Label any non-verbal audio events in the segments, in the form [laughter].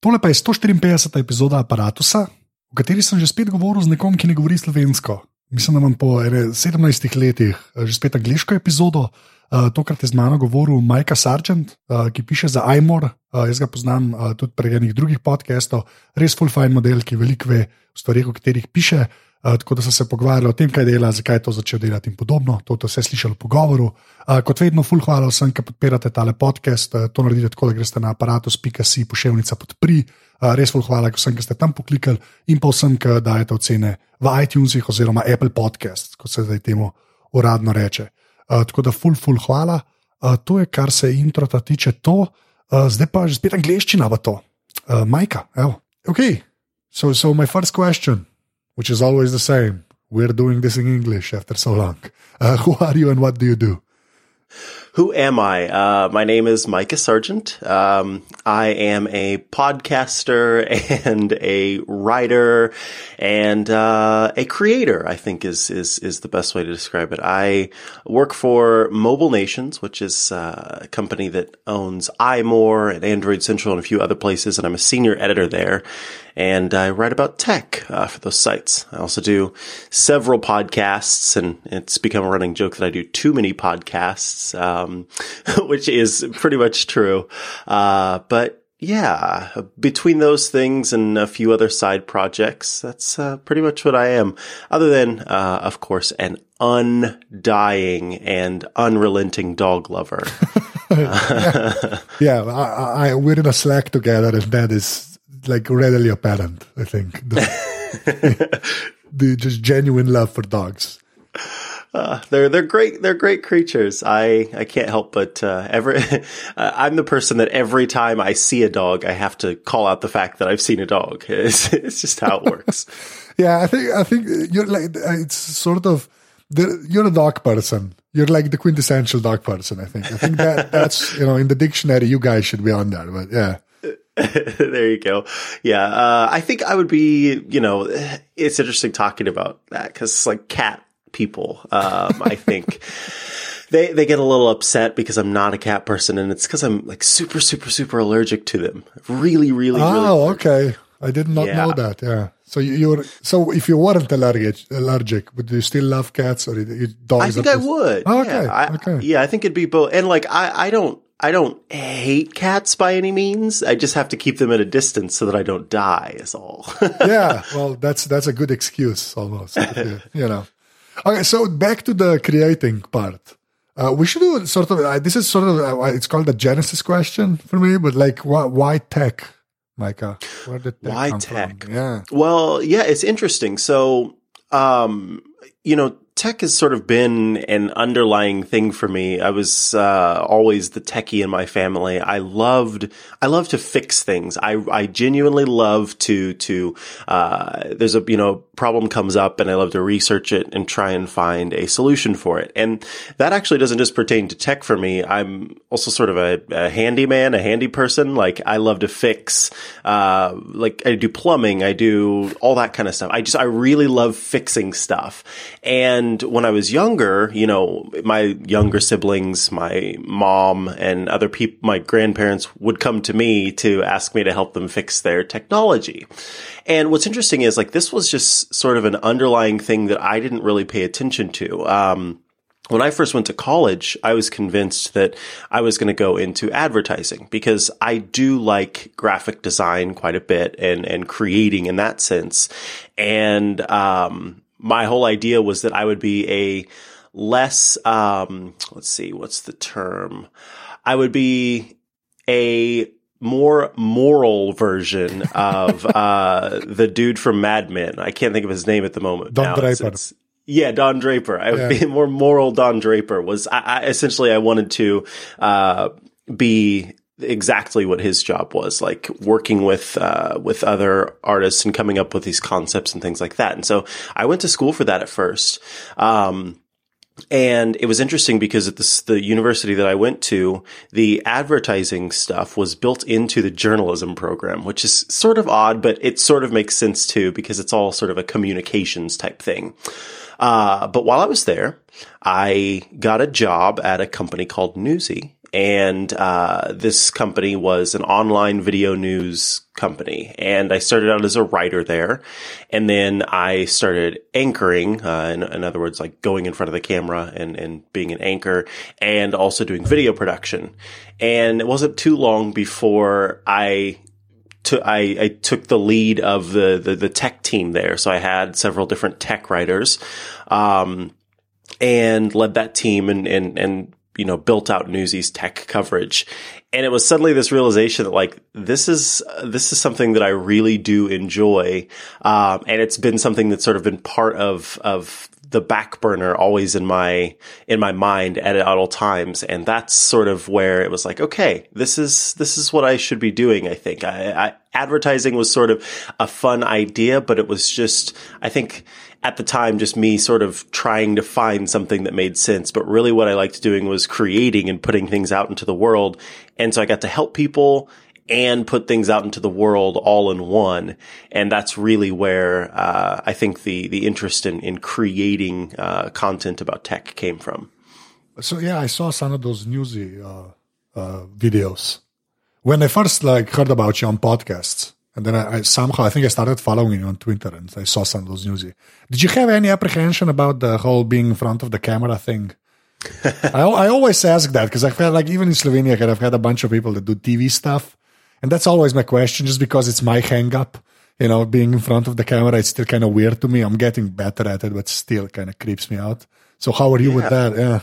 Tole pa je 154. epizoda aparata, v kateri sem že spet govoril z nekom, ki ne govori slovensko. Mislim, da imam po 17 letih eh, že spet angliško epizodo. Uh, tokrat je z mano govoril Majka Sargent, uh, ki piše za iMor. Uh, jaz ga poznam uh, tudi prek enih drugih podcastov, res full fine model, ki veliko ve o stvarih, o katerih piše. Uh, tako da so se pogovarjali o tem, kaj dela, zakaj je to začel delati in podobno. To ste vse slišali v pogovoru. Uh, kot vedno, full hvala vsem, ki podpirate tale podcast. Uh, to naredite tako, da greste na aparatus.si pošiljnica podpri. Uh, res full hvala vsem, ki ste tam poklikali in pa vsem, ki dajete ocene v iTunesih oziroma Apple Podcast, kot se zdaj temu uradno reče. Uh, tako da full, full hvala. Uh, to je, kar se introta tiče, to. Uh, zdaj pa že spet angliščina v to. Uh, Majka, evo. Ok, so, so my first question which is always the same. We're doing this in English after so long. Uh, [laughs] who are you and what do you do? Who am I? Uh, my name is Micah Sargent. Um, I am a podcaster [laughs] and a writer and uh, a creator. I think is is is the best way to describe it. I work for Mobile Nations, which is uh, a company that owns iMore and Android Central and a few other places, and I'm a senior editor there and I write about tech uh, for those sites. I also do several podcasts, and it's become a running joke that I do too many podcasts, um, [laughs] which is pretty much true. Uh, but yeah, between those things and a few other side projects, that's uh, pretty much what I am. Other than, uh, of course, an undying and unrelenting dog lover. [laughs] [laughs] yeah, yeah I, I, we're in a Slack together, and that is like readily apparent. I think the, [laughs] the just genuine love for dogs. Uh, they're they're great. They're great creatures. I, I can't help but uh, every uh, [laughs] I'm the person that every time I see a dog, I have to call out the fact that I've seen a dog. [laughs] It's, it's just how it works. yeah, I think I think you're like it's sort of the, you're a dog person. You're like the quintessential dog person. I think. I think that that's you know in the dictionary you guys should be on there. But yeah. [laughs] there you go. Yeah, uh, I think I would be. You know, it's interesting talking about that because like cat people. Um, I think. [laughs] They, they get a little upset because I'm not a cat person, and it's because I'm like super, super, super allergic to them. Really, really. Really. Oh, really okay. I did not yeah. know that. Yeah. So you, are so if you weren't allergic, allergic, would you still love cats or you, dogs? I think I would. Oh, okay. Yeah, I, okay. Yeah, I think it'd be both. And like I, I don't I don't hate cats by any means. I just have to keep them at a distance so that I don't die. Is all. [laughs] yeah, well, that's that's a good excuse almost. you, you know. Okay, so back to the creating part. Uh, we should do sort of. Uh, this is sort of. Uh, it's called the Genesis question for me, but like, why, why tech, Micah? Where did tech why tech? From? Yeah. Well, yeah, it's interesting. So, um, you know, tech has sort of been an underlying thing for me. I was uh, always the techie in my family. I loved I love to fix things. I I genuinely love to to uh, there's a you know problem comes up and I love to research it and try and find a solution for it. And that actually doesn't just pertain to tech for me. I'm also sort of a, a handyman, a handy person. Like I love to fix. Uh, like I do plumbing. I do all that kind of stuff. I just I really love fixing stuff. And and when I was younger, you know, my younger siblings, my mom and other people, my grandparents would come to me to ask me to help them fix their technology. And what's interesting is like this was just sort of an underlying thing that I didn't really pay attention to. Um, when I first went to college, I was convinced that I was going to go into advertising because I do like graphic design quite a bit and, and creating in that sense. And, um, my whole idea was that I would be a less, um, let's see, what's the term? I would be a more moral version of uh, the dude from Mad Men. I can't think of his name at the moment. Don now. Draper. It's, it's, yeah, Don Draper. I would yeah. be [laughs] more moral. Don Draper was. I, I essentially I wanted to uh, be exactly what his job was, like working with uh, with other artists and coming up with these concepts and things like that. And so I went to school for that at first. Um, and it was interesting because at this, the university that I went to, the advertising stuff was built into the journalism program, which is sort of odd, but it sort of makes sense too because it's all sort of a communications type thing. Uh, but while I was there, I got a job at a company called Newsy and uh, this company was an online video news company. And I started out as a writer there, and then I started anchoring. Uh, in, in, other words, like going in front of the camera and and being an anchor, and also doing video production. And it wasn't too long before I to, I, I, took the lead of the, the, the tech team there. So I had several different tech writers, um, and led that team and, and, and you know, built out Newsy's tech coverage. And it was suddenly this realization that like, this is, this is something that I really do enjoy. Um, and it's been something that's sort of been part of, of the back burner always in my, in my mind at, at all times. And that's sort of where it was like, okay, this is, this is what I should be doing. I think I, I advertising was sort of a fun idea, but it was just, I think, at the time just me sort of trying to find something that made sense. But really what I liked doing was creating and putting things out into the world. And so I got to help people and put things out into the world all in one. And that's really where uh, I think the the interest in in creating uh, content about tech came from. So yeah, I saw some of those newsy uh, uh videos when I first like heard about you on podcasts. And then I, I, somehow, I think I started following you on Twitter and I saw some of those news. Did you have any apprehension about the whole being in front of the camera thing? [laughs] I, I always ask that because I felt like even in Slovenia, I've had a bunch of people that do TV stuff. And that's always my question, just because it's my hang up. You know, being in front of the camera, it's still kind of weird to me. I'm getting better at it, but still kind of creeps me out. So how are you yeah. with that? Yeah.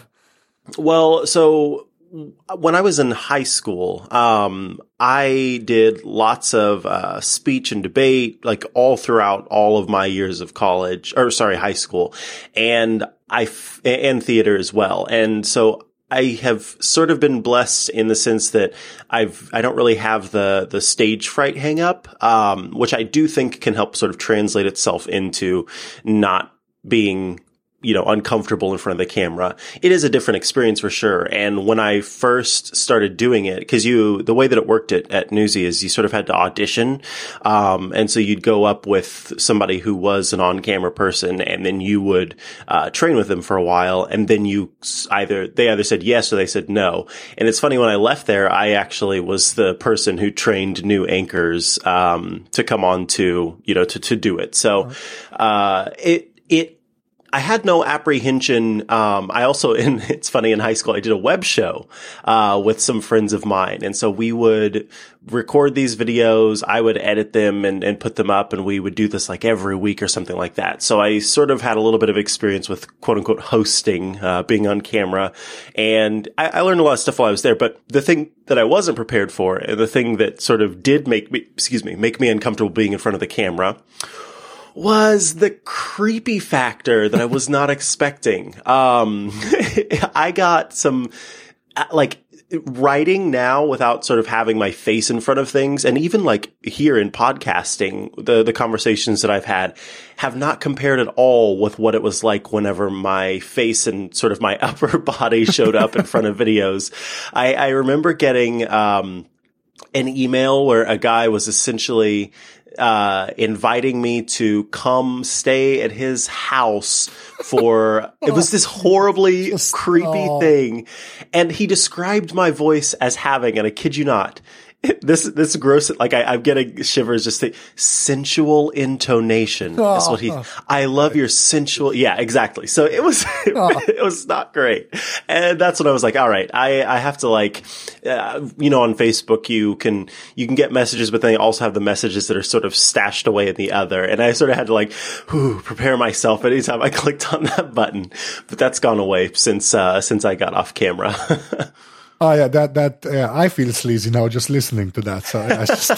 Well, so when I was in high school, um, I did lots of uh, speech and debate, like all throughout all of my years of college, or sorry, high school, and I f- and theater as well. And so I have sort of been blessed in the sense that I've I don't really have the the stage fright hang up, um, which I do think can help sort of translate itself into not being you know, uncomfortable in front of the camera. It is a different experience for sure. And when I first started doing it, cause you, the way that it worked at, at Newsy is you sort of had to audition. Um, and so you'd go up with somebody who was an on camera person and then you would, uh, train with them for a while. And then you either, they either said yes or they said no. And it's funny when I left there, I actually was the person who trained new anchors, um, to come on to, you know, to, to do it. So, uh, it, it, I had no apprehension. Um, I also, [laughs] in, it's funny, in high school, I did a web show, uh, with some friends of mine. And so we would record these videos. I would edit them and, and put them up and we would do this like every week or something like that. So I sort of had a little bit of experience with quote unquote hosting, uh, being on camera. And I, I learned a lot of stuff while I was there. But the thing that I wasn't prepared for, and the thing that sort of did make me, excuse me, make me uncomfortable being in front of the camera was the creepy factor that I was not expecting. Um, [laughs] I got some, uh, like, writing now without sort of having my face in front of things and even like here in podcasting the the conversations that I've had have not compared at all with what it was like whenever my face and sort of my [laughs] upper body showed up in front of [laughs] videos I, I remember getting um, an email where a guy was essentially uh, inviting me to come stay at his house for [laughs] it was this horribly [laughs] Just, creepy oh. thing and he described my voice as having and i kid you not [laughs] this this gross like I, I'm getting shivers just think sensual intonation. Oh, That's what he. Oh, I love your sensual. Yeah, exactly. So it was oh. [laughs] it was not great, and that's when I was like, all right, I I have to like, uh, you know, on Facebook you can you can get messages, but then you also have the messages that are sort of stashed away in the other, and I sort of had to like, whew, prepare myself anytime I [laughs] clicked on that button, but that's gone away since uh, since I got off camera. Oh yeah, that that uh, I feel sleazy now just listening to that. So I just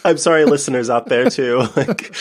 [laughs] I'm sorry, listeners out there too. [laughs] Like,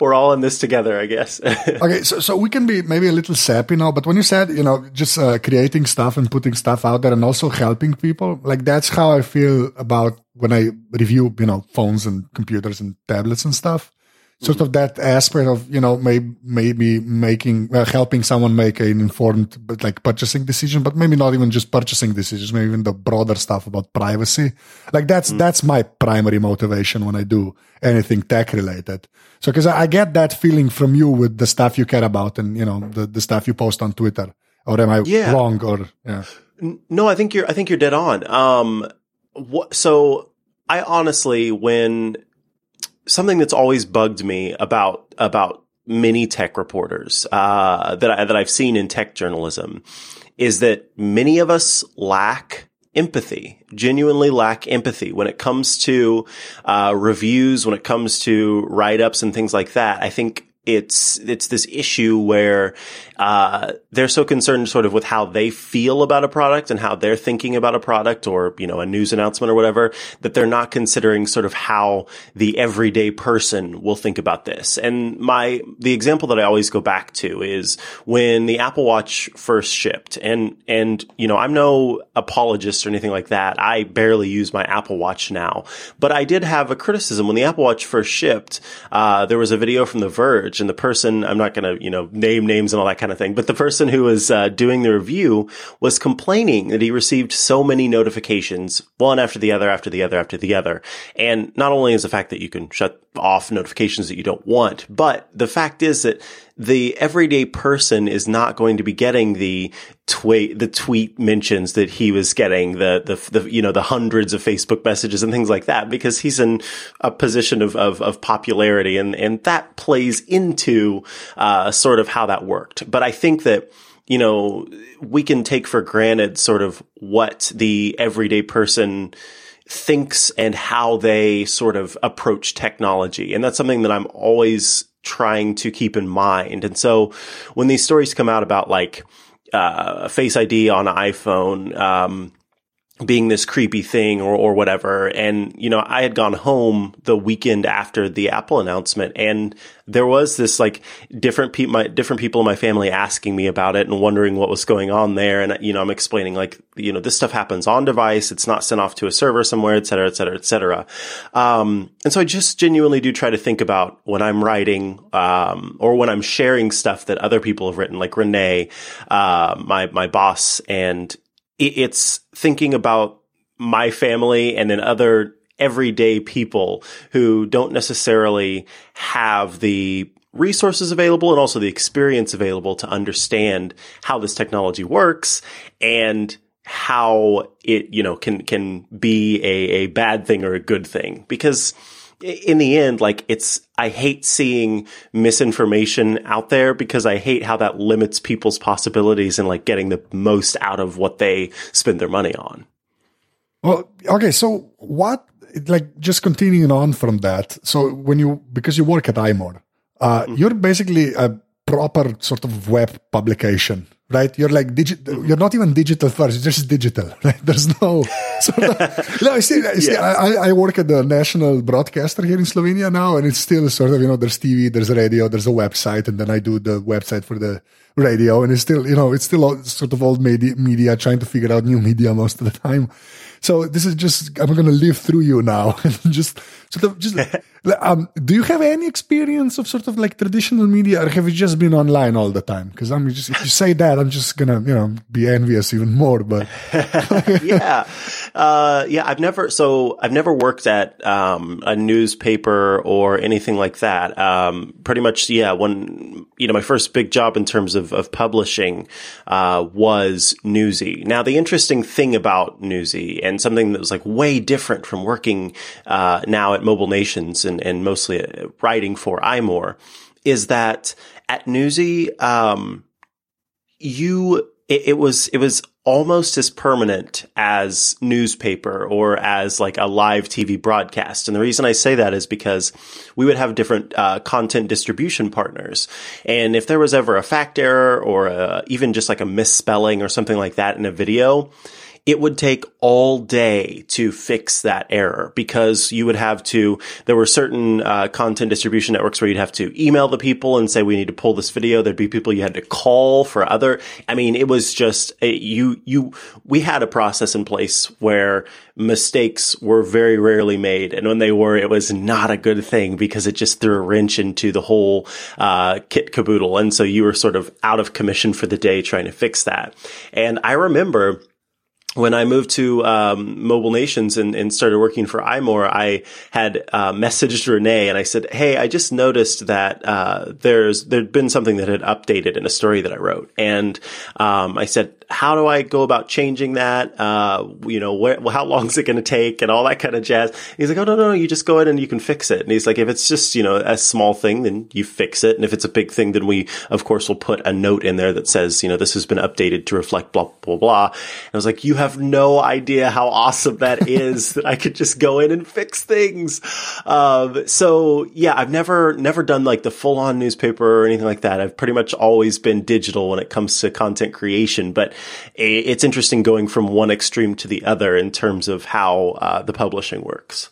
we're all in this together, I guess. [laughs] okay, so so we can be maybe a little sappy now, but when you said you know just uh, creating stuff and putting stuff out there and also helping people, like that's how I feel about when I review you know phones and computers and tablets and stuff sort of that aspect of you know maybe maybe making uh, helping someone make an informed but like purchasing decision but maybe not even just purchasing decisions maybe even the broader stuff about privacy like that's mm. that's my primary motivation when i do anything tech related so because I, I, get that feeling from you with the stuff you care about and you know the, the stuff you post on twitter or am i yeah. wrong or yeah No, I think you're. I think you're dead on. Um, what, so I honestly, when something that's always bugged me about about many tech reporters uh, that I, that I've seen in tech journalism is that many of us lack empathy, genuinely lack empathy when it comes to uh, reviews, when it comes to write ups and things like that. I think it's it's this issue where uh, they're so concerned sort of with how they feel about a product and how they're thinking about a product or you know a news announcement or whatever that they're not considering sort of how the everyday person will think about this. And my the example that I always go back to is when the Apple Watch first shipped and and you know I'm no apologist or anything like that. I barely use my Apple Watch now. But I did have a criticism. When the Apple Watch first shipped uh, there was a video from The Verge and the person, I'm not going to, you know, name names and all that kind of thing, but the person who was uh, doing the review was complaining that he received so many notifications, one after the other, after the other, after the other. And not only is the fact that you can shut off notifications that you don't want, but the fact is that the everyday person is not going to be getting the tweet, the tweet mentions that he was getting, the, the, the, you know, the hundreds of Facebook messages and things like that, because he's in a position of, of, of popularity and, and that plays into, uh, sort of how that worked. But I think that, you know, we can take for granted sort of what the everyday person, thinks and how they sort of approach technology. And that's something that I'm always trying to keep in mind. And so when these stories come out about like, uh, Face ID on iPhone, um, being this creepy thing or, or whatever. And, you know, I had gone home the weekend after the Apple announcement and there was this like different people, my different people in my family asking me about it and wondering what was going on there. And, you know, I'm explaining like, you know, this stuff happens on device. It's not sent off to a server somewhere, et cetera, et cetera, et cetera. Um, and so I just genuinely do try to think about when I'm writing, um, or when I'm sharing stuff that other people have written, like Renee, uh, my, my boss and, it's thinking about my family and then other everyday people who don't necessarily have the resources available and also the experience available to understand how this technology works and how it, you know, can, can be a, a bad thing or a good thing. Because in the end, like it's, I hate seeing misinformation out there because I hate how that limits people's possibilities and like getting the most out of what they spend their money on. Well, okay. So what, like just continuing on from that. So when you, because you work at iMore, uh, mm-hmm. you're basically a proper sort of web publication right? You're like digital. You're not even digital first. You're just digital. [laughs] Right? There's no. [laughs] Sort of, no, I see. I, see I, I, work at the national broadcaster here in Slovenia now, and it's still sort of you know there's TV, there's radio, there's a website, and then I do the website for the radio, and it's still you know it's still sort of old media, media trying to figure out new media most of the time. So this is just I'm going to live through you now and [laughs] just sort of just. [laughs] um, do you have any experience of sort of like traditional media, or have you just been online all the time? Because I'm just if you say that, I'm just gonna you know be envious even more. But [laughs] yeah, uh, yeah, I've never so I've never worked at um, a newspaper or anything like that. Um, pretty much, yeah. When you know my first big job in terms of of publishing uh, was Newsy. Now the interesting thing about Newsy and something that was like way different from working uh, now at Mobile Nations and, and mostly writing for iMore is that at Newsy, um, you it, it, was it was almost as permanent as newspaper or as like a live TV broadcast. And the reason I say that is because we would have different uh, content distribution partners, and if there was ever a fact error or a, uh, even just like a misspelling or something like that in a video it would take all day to fix that error because you would have to, there were certain uh, content distribution networks where you'd have to email the people and say, we need to pull this video. There'd be people you had to call for other, I mean, it was just, it, you, you, we had a process in place where mistakes were very rarely made. And when they were, it was not a good thing because it just threw a wrench into the whole, uh, kit caboodle. And so you were sort of out of commission for the day trying to fix that. And I remember, when I moved to um, Mobile Nations and, and, started working for iMore, I had uh, messaged Renee and I said, "Hey, I just noticed that uh, there's there'd been something that had updated in a story that I wrote, and um, I said." How do I go about changing that? Uh, you know, where, how long is it going to take and all that kind of jazz. he's like, oh, no, no, no, you just go in and you can fix it. And he's like, if it's just, you know, a small thing, then you fix it. And if it's a big thing, then we, of course, will put a note in there that says, you know, this has been updated to reflect blah, blah, blah. And I was like, you have no idea how awesome that [laughs] is that I could just go in and fix things. Um, so yeah, I've never, never done like the full on newspaper or anything like that. I've pretty much always been digital when it comes to content creation, but it's interesting going from one extreme to the other in terms of how uh, the publishing works.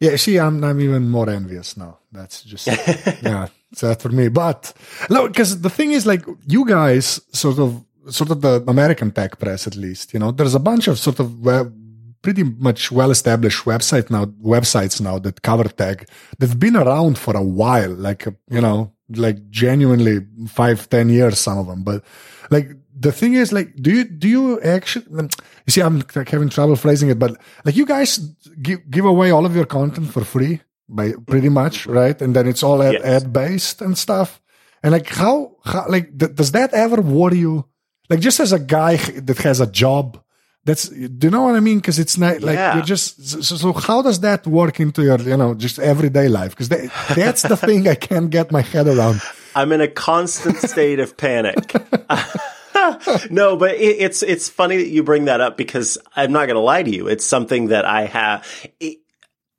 Yeah, see, I'm I'm even more envious now. That's just [laughs] yeah, sad for me. But no, because the thing is, like, you guys sort of sort of the American tech press, at least, you know, there's a bunch of sort of web, pretty much well established website now websites now that cover tech that've been around for a while, like you know, like genuinely five, ten years, some of them, but like the thing is like do you do you actually you see i'm like having trouble phrasing it but like you guys give, give away all of your content for free by pretty much right? And then it's all ad, yes. ad based and stuff. And like how, how like th- does that ever worry you? Like just as a guy that has a job that's do you know what i mean because it's not like yeah. you're just so, so, how does that work into your you know just everyday life because that, that's the thing i can't get my head around [laughs] i'm in a constant state of panic [laughs] no, but it, it's it's funny that you bring that up because I'm not going to lie to you. It's something that I have. It,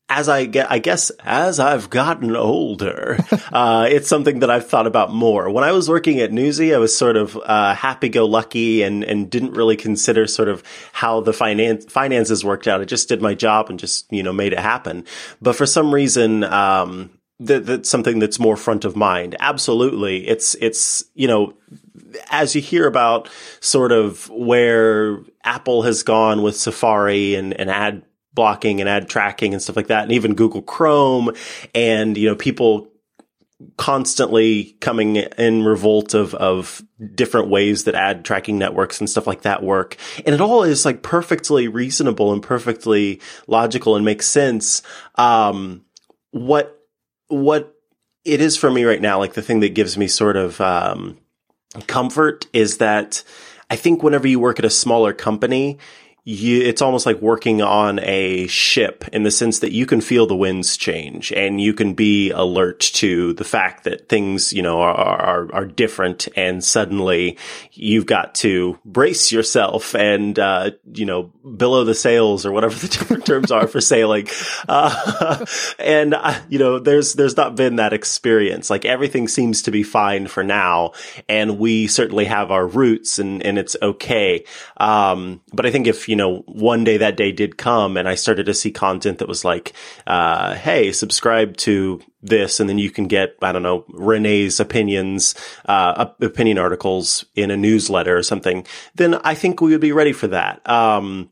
as I get, I guess as I've gotten older, [laughs] uh, it's something that I've thought about more. When I was working at Newsy, I was sort of, uh, happy-go-lucky and, and didn't really consider sort of how the finance, finances worked out. I just did my job and just, you know, made it happen. But for some reason, um, that, that's something that's more front of mind. Absolutely. It's, it's, you know, as you hear about sort of where Apple has gone with Safari and, and ad blocking and ad tracking and stuff like that, and even Google Chrome and, you know, people constantly coming in revolt of, of different ways that ad tracking networks and stuff like that work. And it all is like perfectly reasonable and perfectly logical and makes sense. Um, what, what it is for me right now, like the thing that gives me sort of, um, comfort is that I think whenever you work at a smaller company, you, it's almost like working on a ship in the sense that you can feel the winds change and you can be alert to the fact that things, you know, are, are, are different and suddenly you've got to brace yourself and, uh, you know, billow the sails or whatever [laughs] the different terms are for sailing. Uh, [laughs] and, uh, you know, there's, there's not been that experience. Like everything seems to be fine for now. And we certainly have our roots and, and it's okay. Um, but I think if, you you know, one day that day did come and I started to see content that was like, uh, hey, subscribe to this and then you can get, I don't know, Renee's opinions, uh, opinion articles in a newsletter or something, then I think we would be ready for that. Um,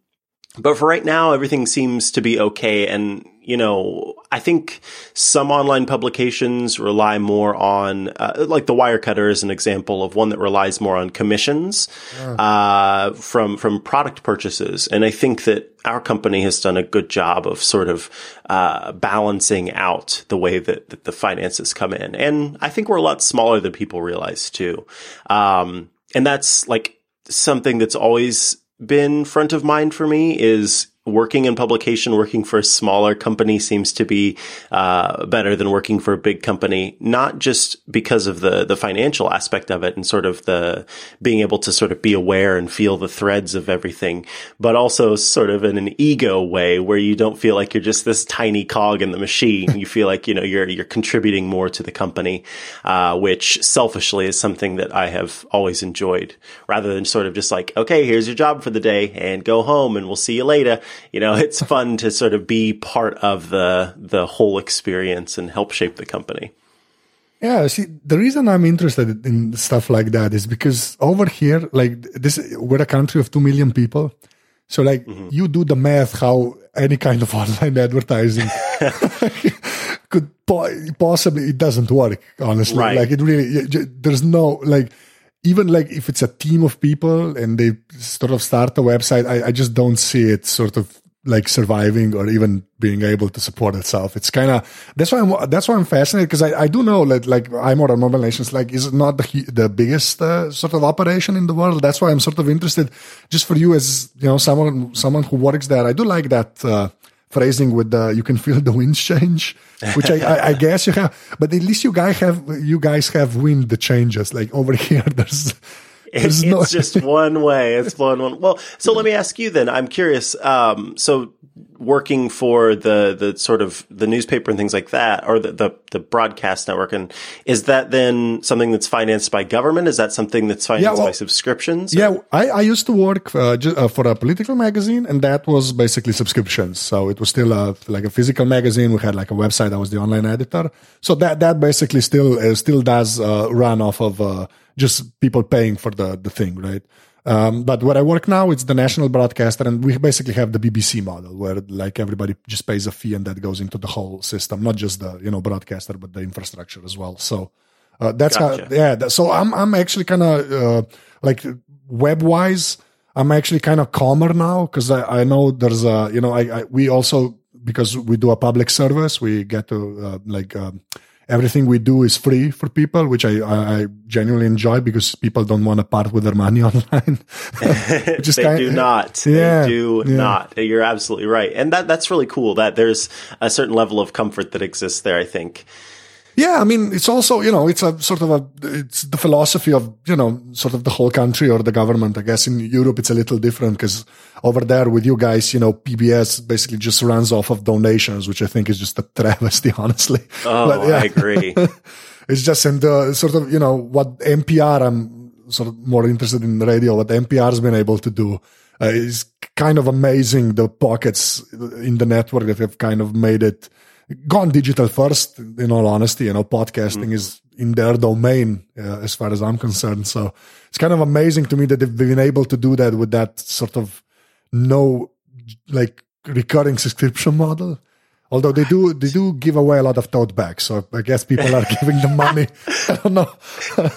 but for right now, everything seems to be okay. And, you know, I think some online publications rely more on, uh, like the Wirecutter is an example of one that relies more on commissions, uh, from, from product purchases. And I think that our company has done a good job of sort of, uh, balancing out the way that, that the finances come in. And I think we're a lot smaller than people realize too. Um, and that's like something that's always been front of mind for me is working in publication, working for a smaller company seems to be uh, better than working for a big company. Not just because of the the financial aspect of it and sort of the being able to sort of be aware and feel the threads of everything, but also sort of in an ego way where you don't feel like you're just this tiny cog in the machine. you feel like you know you're you're contributing more to the company, uh, which selfishly is something that I have always enjoyed, rather than sort of just like okay, here's your job for the day and go home and we'll see you later you know, it's fun to sort of be part of the the whole experience and help shape the company. Yeah, see, the reason I'm interested in stuff like that is because over here, like this, we're a country of two million people. So, like, mm-hmm. you do the math how any kind of [laughs] online advertising [laughs] could po- possibly it doesn't work. Honestly, right. like it really, there's no like even like if it's a team of people and they sort of start a website, I, I just don't see it sort of like surviving or even being able to support itself. It's kind of that's why I'm that's why I'm fascinated because I, I do know that like iMortal Mobile Nations like is not the the biggest uh, sort of operation in the world. That's why I'm sort of interested. Just for you as you know someone someone who works there, I do like that. Uh, phrasing with the you can feel the winds change which I, I, I, guess you have but at least you guys have you guys have wind the changes like over here [laughs] there's it's no- just one way. It's one one. Well, so let me ask you then. I'm curious. Um, so working for the the sort of the newspaper and things like that, or the, the, the broadcast network, and is that then something that's financed by government? Is that something that's financed yeah, well, by subscriptions? Yeah, I, I used to work uh, just, uh, for a political magazine, and that was basically subscriptions. So it was still a, like a physical magazine. We had like a website. I was the online editor. So that that basically still uh, still does uh, run off of uh, just people paying for the the thing, right? Um, but where I work now, it's the national broadcaster, and we basically have the BBC model where like everybody just pays a fee and that goes into the whole system, not just the you know broadcaster, but the infrastructure as well. So uh, that's gotcha. how yeah. That, so I'm I'm actually kind of uh, like web wise, I'm actually kind of calmer now because I, I know there's a you know I, I we also because we do a public service, we get to uh, like. Um, everything we do is free for people, which I, I, genuinely enjoy because people don't want to part with their money [laughs] online. [laughs] they kind do not. Yeah, they do yeah. not. You're absolutely right. And that, that's really cool that there's a certain level of comfort that exists there, I think. Yeah, I mean, it's also, you know, it's a sort of a, it's the philosophy of, you know, sort of the whole country or the government. I guess in Europe, it's a little different because over there with you guys, you know, PBS basically just runs off of donations, which I think is just a [laughs] travesty, honestly. Oh, but, yeah. I agree. [laughs] it's just in the sort of, you know, what NPR, I'm sort of more interested in radio, what NPR has been able to do uh, is kind of amazing. The pockets in the network that have kind of made it, gone digital first. In all honesty, you know, podcasting mm. is in their domain uh, as far as I'm concerned. So it's kind of amazing to me that they've been able to do that with that sort of no like recurring subscription model. Although they do, they do give away a lot of tote bags, so I guess people are [laughs] giving them money. [laughs] I don't know. [laughs]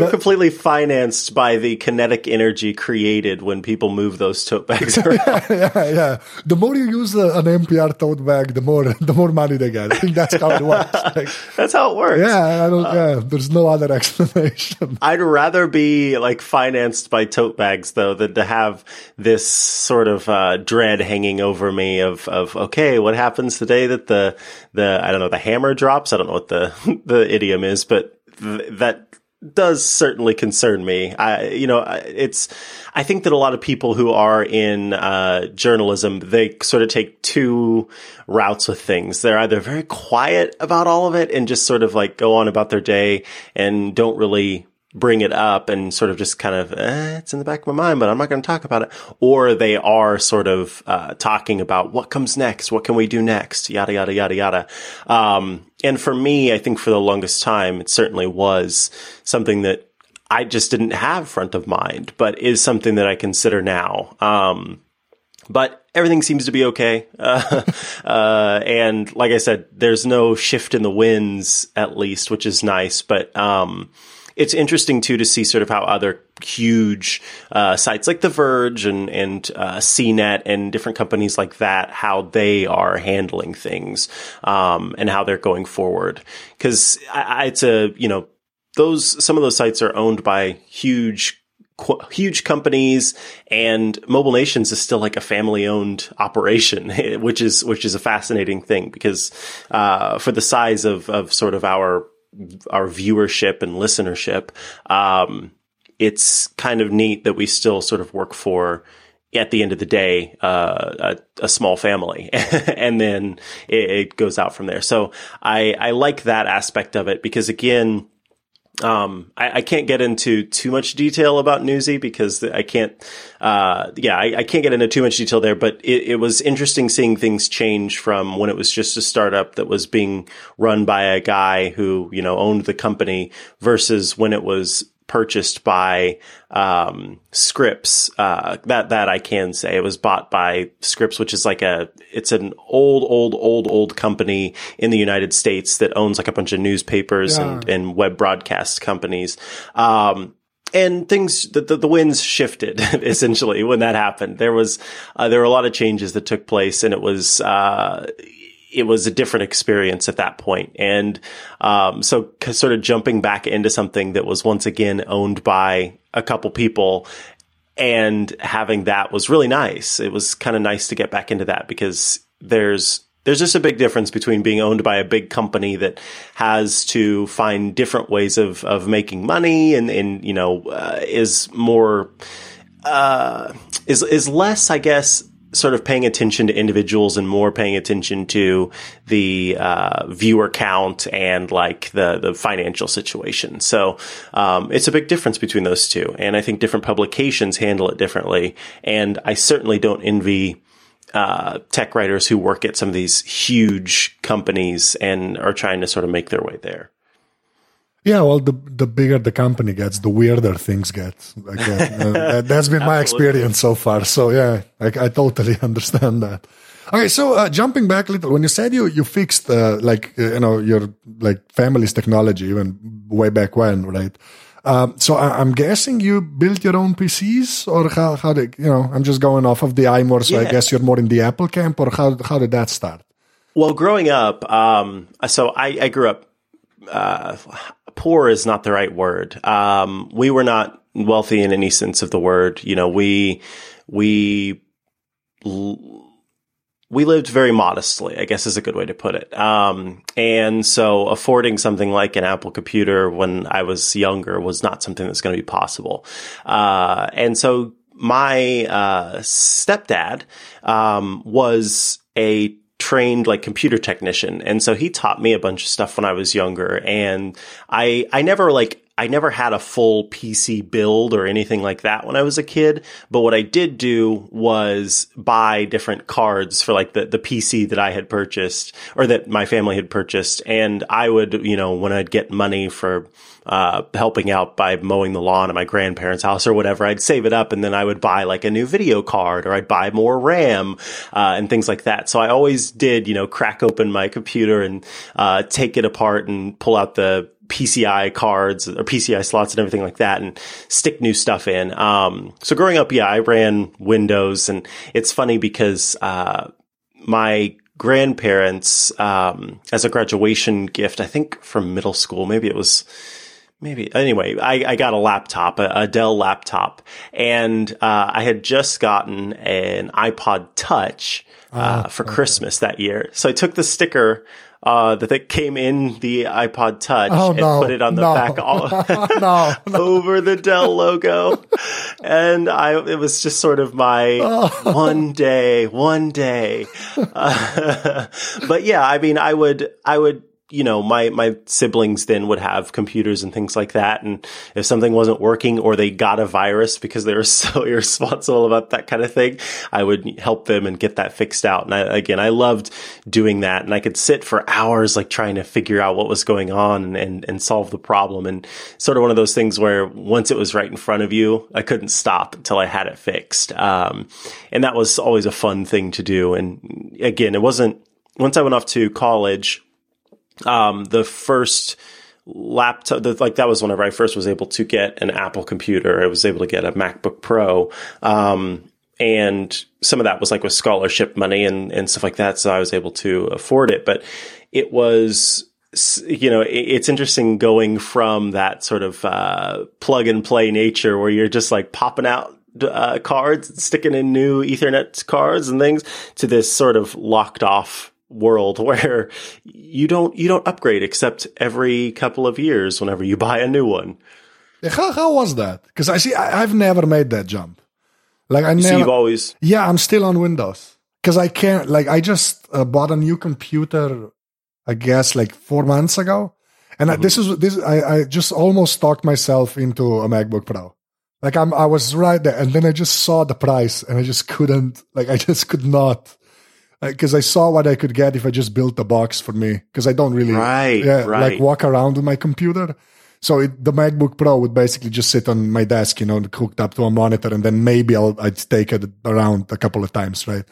We're completely financed by the kinetic energy created when people move those tote bags [laughs] around. yeah, yeah. The more you use an NPR tote bag, the more the more money they get. I think that's how it works. [laughs] Like, that's how it works. Yeah, I don't. Uh, yeah, there's no other [laughs] explanation. I'd rather be like financed by tote bags though than to have this sort of uh, dread hanging over me of of okay, what happens today that the the I don't know the hammer drops. I don't know what the the idiom is, but th- that does certainly concern me. I, you know, it's, I think that a lot of people who are in, uh, journalism, they sort of take two routes with things. They're either very quiet about all of it and just sort of like go on about their day and don't really bring it up and sort of just kind of, eh, it's in the back of my mind, but I'm not going to talk about it. Or they are sort of, uh, talking about what comes next. What can we do next? Yada, yada, yada, yada. Um, and for me, I think for the longest time, it certainly was something that I just didn't have front of mind, but is something that I consider now. Um, but everything seems to be okay. [laughs] Uh, uh, and like I said, there's no shift in the winds at least, which is nice. But, um, it's interesting too to see sort of how other huge uh, sites like The Verge and and uh, CNET and different companies like that how they are handling things um, and how they're going forward. Because it's a you know those some of those sites are owned by huge huge companies and mobile nations is still like a family owned operation [laughs] which is which is a fascinating thing because uh, for the size of of sort of our our viewership and listenership, um, it's kind of neat that we still sort of work for at the end of the day, uh, a, a, small family, [laughs] and then it, it, goes out from there. So I, I like that aspect of it because again, um, I, I, can't get into too much detail about Newsy because I can't, uh, yeah, I, I, can't get into too much detail there, but it, it, was interesting seeing things change from when it was just a startup that was being run by a guy who, you know, owned the company versus when it was purchased by um, Scripps. Uh, that that I can say it was bought by Scripps, which is like a it's an old old old old company in the United States that owns like a bunch of newspapers yeah. and, and web broadcast companies. Um, and things the, the, the winds shifted [laughs] essentially when that happened. There was uh, there were a lot of changes that took place, and it was uh, it was a different experience at that point. And um, so, sort of jumping back into something that was once again owned by a couple people. And having that was really nice. It was kind of nice to get back into that because there's there's just a big difference between being owned by a big company that has to find different ways of, of making money and, and you know, uh, is more, uh, is, is less, I guess, sort of paying attention to individuals and more paying attention to the uh, viewer count and like the the financial situation. So um, it's a big difference between those two, and I think different publications handle it differently. And I certainly don't envy uh, tech writers who work at some of these huge companies and are trying to sort of make their way there. Yeah, well, the the bigger the company gets, the weirder things get. Like, uh, that's been my experience so far. So yeah, like, I totally [laughs] understand that. Okay, so uh, jumping back a little, when you said you you fixed uh, like uh, you know your like family's technology even way back when, right? Um, so I, am guessing you built your own PCs, or how, how did you know? I'm just going off of the iMore, so yeah. I guess you're more in the Apple camp, or how how did that start? Well, growing up, um, so I, I, grew up. Uh, poor is not the right word. Um, we were not wealthy in any sense of the word. You know, we we we lived very modestly, I guess is a good way to put it. Um, and so affording something like an Apple computer when I was younger was not something that's going to be possible. Uh, and so my, uh, stepdad, um, was a trained like computer technician. And so he taught me a bunch of stuff when I was younger. And I, I never like I never had a full PC build or anything like that when I was a kid. But what I did do was buy different cards for like the, the PC that I had purchased or that my family had purchased. And I would, you know, when I'd get money for, uh, helping out by mowing the lawn at my grandparents' house or whatever, I'd save it up and then I would buy like a new video card or I'd buy more RAM, uh, and things like that. So I always did, you know, crack open my computer and, uh, take it apart and pull out the, PCI cards or PCI slots and everything like that and stick new stuff in. Um, so growing up, yeah, I ran Windows and it's funny because, uh, my grandparents, um, as a graduation gift, I think from middle school, maybe it was, maybe anyway, I, I got a laptop, a, a Dell laptop and, uh, I had just gotten an iPod touch, uh, ah, for okay. Christmas that year. So I took the sticker uh, that it came in the iPod Touch oh, and no, put it on the no, back [laughs] all, no, [laughs] over the Dell logo. and I, it was just sort of my oh. [laughs] one day, one day. Uh, but yeah, I mean, I would, I would you know, my, my siblings then would have computers and things like that. And if something wasn't working or they got a virus because they were [laughs] so irresponsible about that kind of thing, I would help them and get that fixed out. And I, again, I loved doing that. And I could sit for hours, like trying to figure out what was going on and, and, solve the problem. And sort of one of those things where once it was right in front of you, I couldn't stop until I had it fixed. Um, and that was always a fun thing to do. And again, it wasn't, once I went off to college, um, the first laptop, the, like that was whenever I first was able to get an Apple computer. I was able to get a MacBook Pro. Um, and some of that was like with scholarship money and, and stuff like that. So I was able to afford it, but it was, you know, it's interesting going from that sort of, uh, plug and play nature where you're just like popping out uh, cards, sticking in new Ethernet cards and things to this sort of locked off world [laughs] where you don't you don't upgrade except every couple of years whenever you buy a new one. How how was that? Because I see I, have never made that jump. Like I never. So you've always. Yeah, I'm still on Windows because I can't. Like I just uh, bought a new computer, I guess like four months ago, and mm-hmm. I, this is this I I just almost talked myself into a MacBook Pro. Like I'm I was right there, and then I just saw the price, and I just couldn't. Like I just could not because I saw what I could get if I just built the box for me. Because I don't really, right, yeah, right. like walk around with my computer. So it, the MacBook Pro would basically just sit on my desk, you know, hooked up to a monitor, and then maybe I'll I'd take it around a couple of times, right?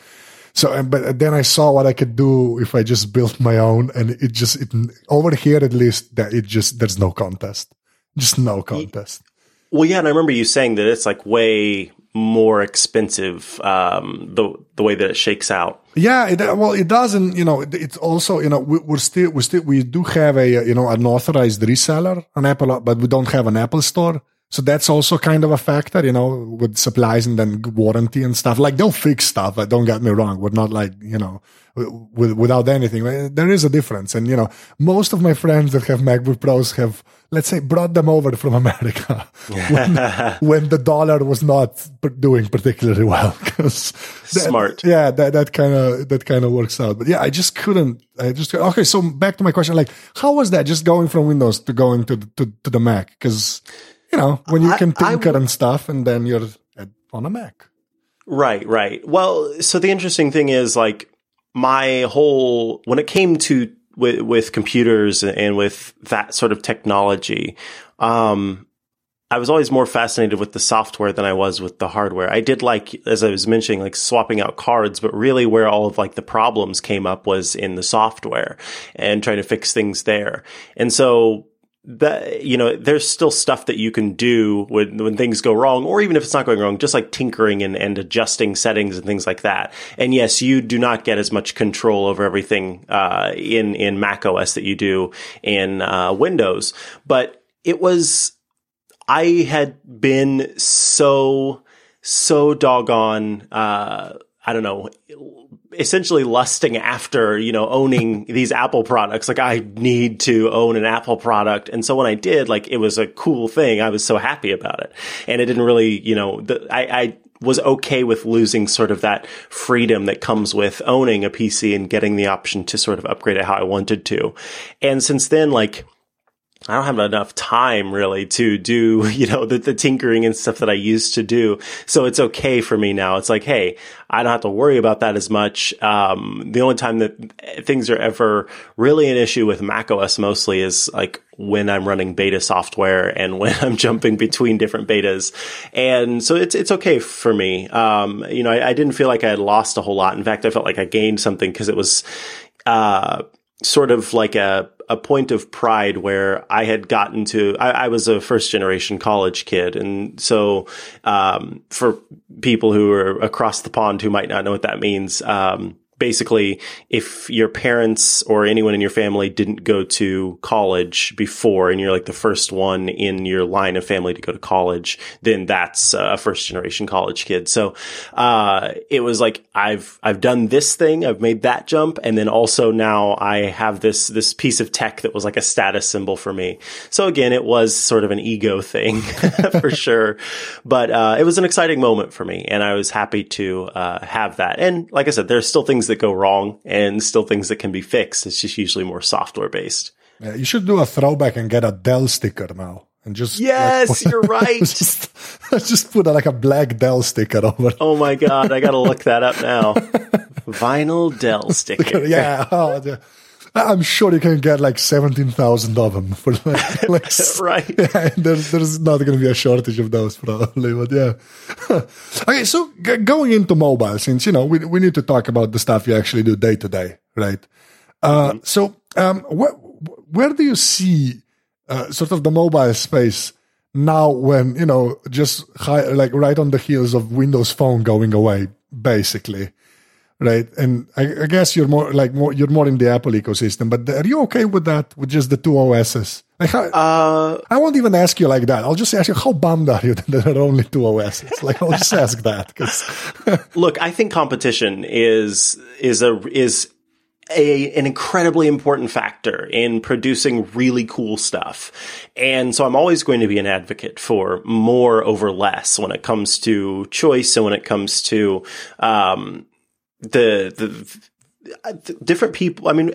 So, but then I saw what I could do if I just built [laughs] my own, and it just it over here at least that it just there's no contest, just no contest. Well, yeah, and I remember you saying that it's like way more expensive um, the the way that it shakes out. Yeah, it, well, it doesn't. You know, it's also you know we, we're still we still we do have a you know an authorized reseller on Apple, but we don't have an Apple store. So that's also kind of a factor, you know, with supplies and then warranty and stuff. Like they'll fix stuff. But don't get me wrong. We're not like, you know, with, without anything. Uh, there is a difference. And, you know, most of my friends that have MacBook Pros have, let's say, brought them over from [laughs] America when, when the dollar was not doing particularly well. [laughs] Smart. yeah, that, that kind of, that kind of works out. But yeah, I just couldn't, I just, okay. So back to my question, like, how was that just going from Windows to going to, to, to the Mac? Cause, you know, when you can tinker and stuff and then you're on a Mac. Right, right. Well, so the interesting thing is like my whole, when it came to with, with computers and with that sort of technology, um, I was always more fascinated with the software than I was with the hardware. I did like, as I was mentioning, like swapping out cards, but really where all of like the problems came up was in the software and trying to fix things there. And so that you know there's still stuff that you can do when when things go wrong or even if it's not going wrong just like tinkering and, and adjusting settings and things like that. And yes you do not get as much control over everything uh, in in mac os that you do in uh, windows. But it was i had been so so doggone uh, I don't know, essentially lusting after, you know, owning [laughs] these Apple products. Like I need to own an Apple product. And so when I did, like it was a cool thing. I was so happy about it. And it didn't really, you know, the, I, I was okay with losing sort of that freedom that comes with owning a PC and getting the option to sort of upgrade it how I wanted to. And since then, like, I don't have enough time really to do, [laughs] you know, the, the, tinkering and stuff that I used to do. So it's okay for me now. It's like, hey, I don't have to worry about that as much. Um, the only time that things are ever really an issue with macOS mostly is like when I'm running beta software and [laughs] when I'm jumping between different betas. And so it's, it's okay for me. Um, you know, I, I, didn't feel like I had lost a whole lot. In fact, I felt like I gained something because it was, uh, sort of like a, a point of pride where I had gotten to, I, I was a first generation college kid. And so, um, for people who are across the pond who might not know what that means, um, basically, if your parents or anyone in your family didn't go to college before and you're like the first one in your line of family to go to college, then that's a first generation college kid. So, uh, it was like, I've, I've done this thing. I've made that jump. And then also now I have this, this piece of tech that was like a status symbol for me. So again, it was sort of an ego thing [laughs] for [laughs] sure. But, uh, it was an exciting moment for me and I was happy to, uh, have that. And like I said, there's still things things that go wrong and still things that can be fixed. It's just usually more software based. Yeah, you should do a throwback and get a Dell sticker now. And just yes, like, you're right. [laughs] just, [laughs] just put a, like a black Dell sticker over. Oh my god, I gotta look that up now. [laughs] Vinyl Dell sticker. yeah, oh, yeah. I'm sure you can get like 17,000 of them for like, [laughs] like right. [laughs] Yeah, there's, there's not going to be a shortage of those probably, but yeah. [laughs] okay. So g- going into mobile, since, you know, we, we need to talk about the stuff you actually do day to day, right? Uh, mm-hmm. so, um, wh- where do you see, uh, sort of the mobile space now when, you know, just high, like right on the heels of Windows Phone going away, basically? Right? And I, I, guess you're more like more you're more in the Apple ecosystem. But are you okay with that? With just the two OSs? Like how, uh, I won't even ask you like that. I'll just ask you how bummed are you [laughs] that there are only two OSs? Like I'll just ask that because [laughs] look, I think competition is is a is a, an incredibly important factor in producing really cool stuff. And so I'm always going to be an advocate for more over less when it comes to choice and when it comes to, um, the, the, different people i mean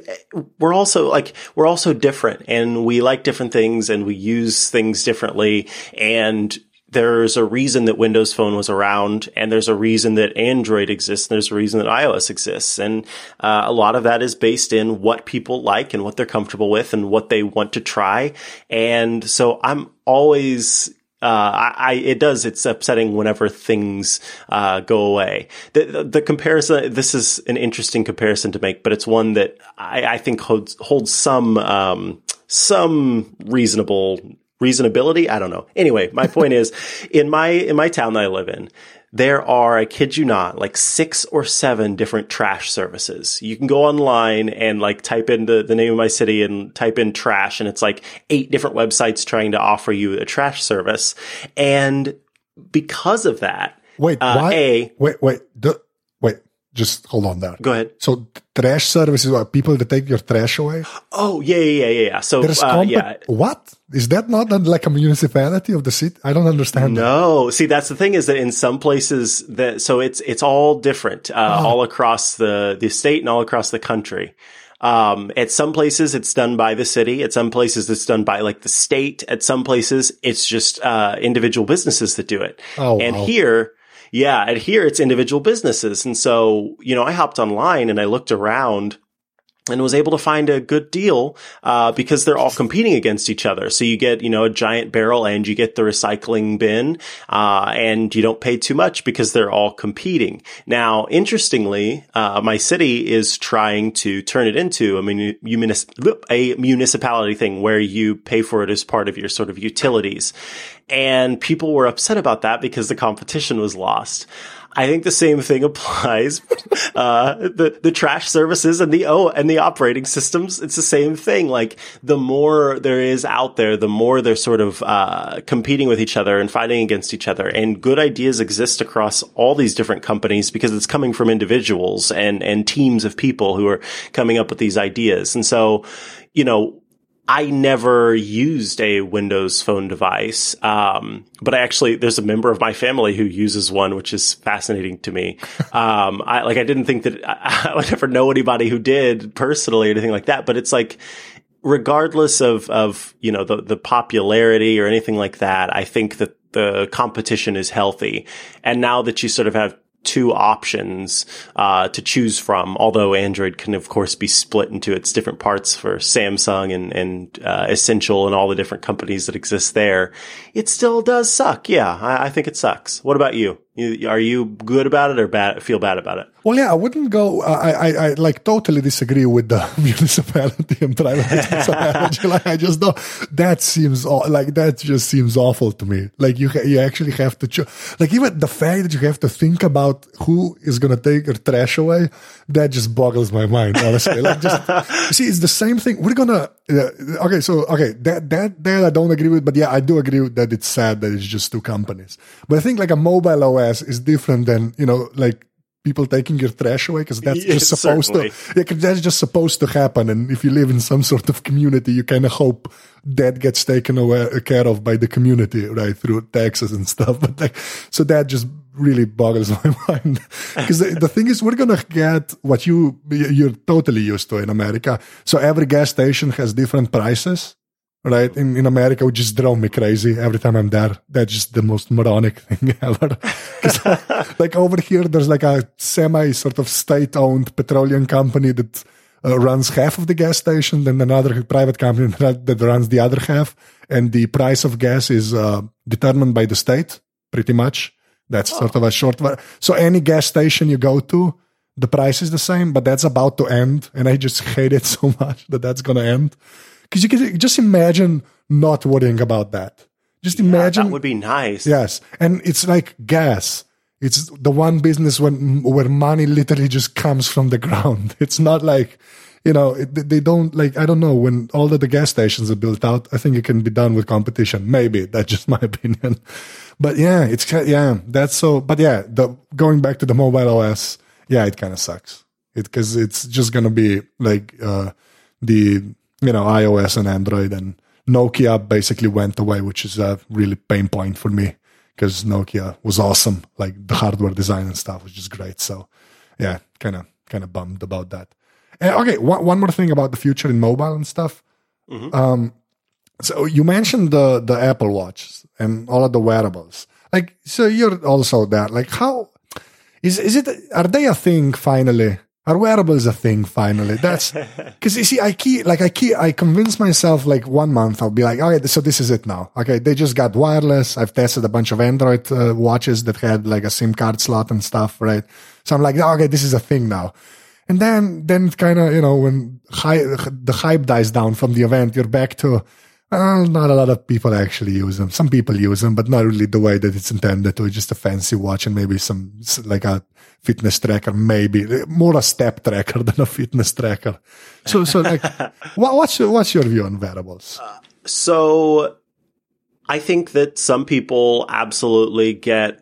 we're also like we're also different and we like different things and we use things differently. And there's a reason that windows phone was around and there's a reason that android exists and there's a reason that ios exists. And uh, a lot of that is based in what people like and what they're comfortable with and what they want to try. And so i'm always uh, I, I, it does. It's upsetting whenever things uh, go away. The, the, the, comparison. This is an interesting comparison to make, but it's one that I, I think holds holds some um, some reasonable reasonability. I don't know. Anyway, my point is in my, in my town that I live in, there are, I kid you not, like six or seven different trash services. You can go online and like type in the, the name of my city and type in trash and it's like eight different websites trying to offer you a trash service. And because of that, wait, uh, why? A, wait, wait, the, wait, just hold on there. go ahead. So trash services are people that take your trash away. Oh, yeah, yeah, yeah, yeah. So, There's uh, compa- yeah. What is that? Not like a municipality of the city? I don't understand. that. No, see, that's the thing is that in some places that, so it's, it's all different, uh, all across the, the state and all across the country. Um, at some places it's done by the city. At some places it's done by like the state. At some places it's just, uh, individual businesses that do it. Oh, and wow. here, yeah, and here it's individual businesses. And so, you know, I hopped online and I looked around and was able to find a good deal uh, because they're all competing against each other. So you get, you know, a giant barrel and you get the recycling bin, uh, and you don't pay too much because they're all competing. Now, interestingly, uh, my city is trying to turn it into a, muni- a municipality thing where you pay for it as part of your sort of utilities. And people were upset about that because the competition was lost. I think the same thing [laughs] applies. Uh, the, the trash services and the, oh, and the operating systems. It's the same thing. Like the more there is out there, the more they're sort of, uh, competing with each other and fighting against each other. And good ideas exist across all these different companies because it's coming from individuals and, and teams of people who are coming up with these ideas. And so, you know, I never used a Windows phone device, um, but I actually there's a member of my family who uses one, which is fascinating to me. [laughs] Um, I like I didn't think that [laughs] I, I would ever know anybody who did personally or anything like that, but it's like regardless of of you know the the popularity or anything like that, I think that the competition is healthy, and now that you sort of have two options uh, to choose from. Although Android can, of course, be split into its different parts for Samsung and and uh, Essential and all the different companies that exist there, it still does suck. Yeah, I, I think it sucks. What about you? You? Are you good about it or bad? Feel bad about it? Well, yeah, I wouldn't go. I, I, I like totally disagree with the [laughs] municipality and private [laughs] like, I just don't. That seems like that just seems awful to me. Like you, you actually have to. Cho- like even the fact that you have to think about who is gonna take your trash away, that just boggles my mind. Honestly, like just [laughs] see, it's the same thing. We're gonna. Uh, okay, so okay, that that that I don't agree with, but yeah, I do agree with that. It's sad that it's just two companies. But I think like a mobile OS is different than you know like people taking your trash away because that's [laughs] Yeah, just supposed certainly. to yeah, that's just supposed to happen. And if you live in some sort of community you kind of hope that gets taken away uh, care of by the community right through taxes and [laughs] stuff. But like so that just really boggles [laughs] my mind. Because the, the thing is we're gonna get what you you're totally used to in america. So every gas station has different prices right? In, in america would just drove me crazy every time i'm there. That's just the most moronic [laughs] thing ever. like over here there's like a semi sort of state owned petroleum company that uh, runs half of the gas station then another private company [laughs] that, that runs the other half. And the price of gas is uh, determined by the state pretty much. That's sort of a short so any gas station you go to the price is the same but that's about to end and i just [laughs] hate it so much that that's going to end because you can just imagine not worrying about that just imagine That would be nice. Yes, and it's like gas. It's the one business when where money literally just comes from the [laughs] ground. It's not like you know it, they don't like I don't know when all of the gas stations are built out. I think it can be done with competition. Maybe [laughs] that's just my [laughs] opinion. But yeah, it's yeah that's so. But yeah, the going back to the mobile OS, yeah, it kind of sucks. It because it's just gonna be like uh the you know iOS and Android and Nokia basically went away, which is a really pain point for me because Nokia was awesome. Like the hardware design and stuff was just great. So yeah, kind of kind of bummed about that. Uh, okay, one, one more thing about the future in mobile and stuff. Um, so you mentioned the the Apple Watch and all of the wearables. Like, so you're also there. Like, how is is it? Are they a thing finally? Are wearables a thing finally? That's [laughs] because you see, I keep like I keep I convince myself like one month I'll be like, okay, so this is it now. Okay, they just got wireless. I've tested a bunch of Android uh, watches that had like a SIM card slot and stuff, right? So I'm like, okay, this is a thing now. And then, then kind of, you know, when high, the hype dies down from the event, you're back to, Uh, not a lot of people actually use them. Some people use them, but not really the way that it's intended to. Just a fancy watch and maybe some like a fitness tracker, maybe more a step tracker [laughs] than a fitness tracker. So, so like, [laughs] what, what's your, what's your view on wearables? Uh, so, I think that some people absolutely get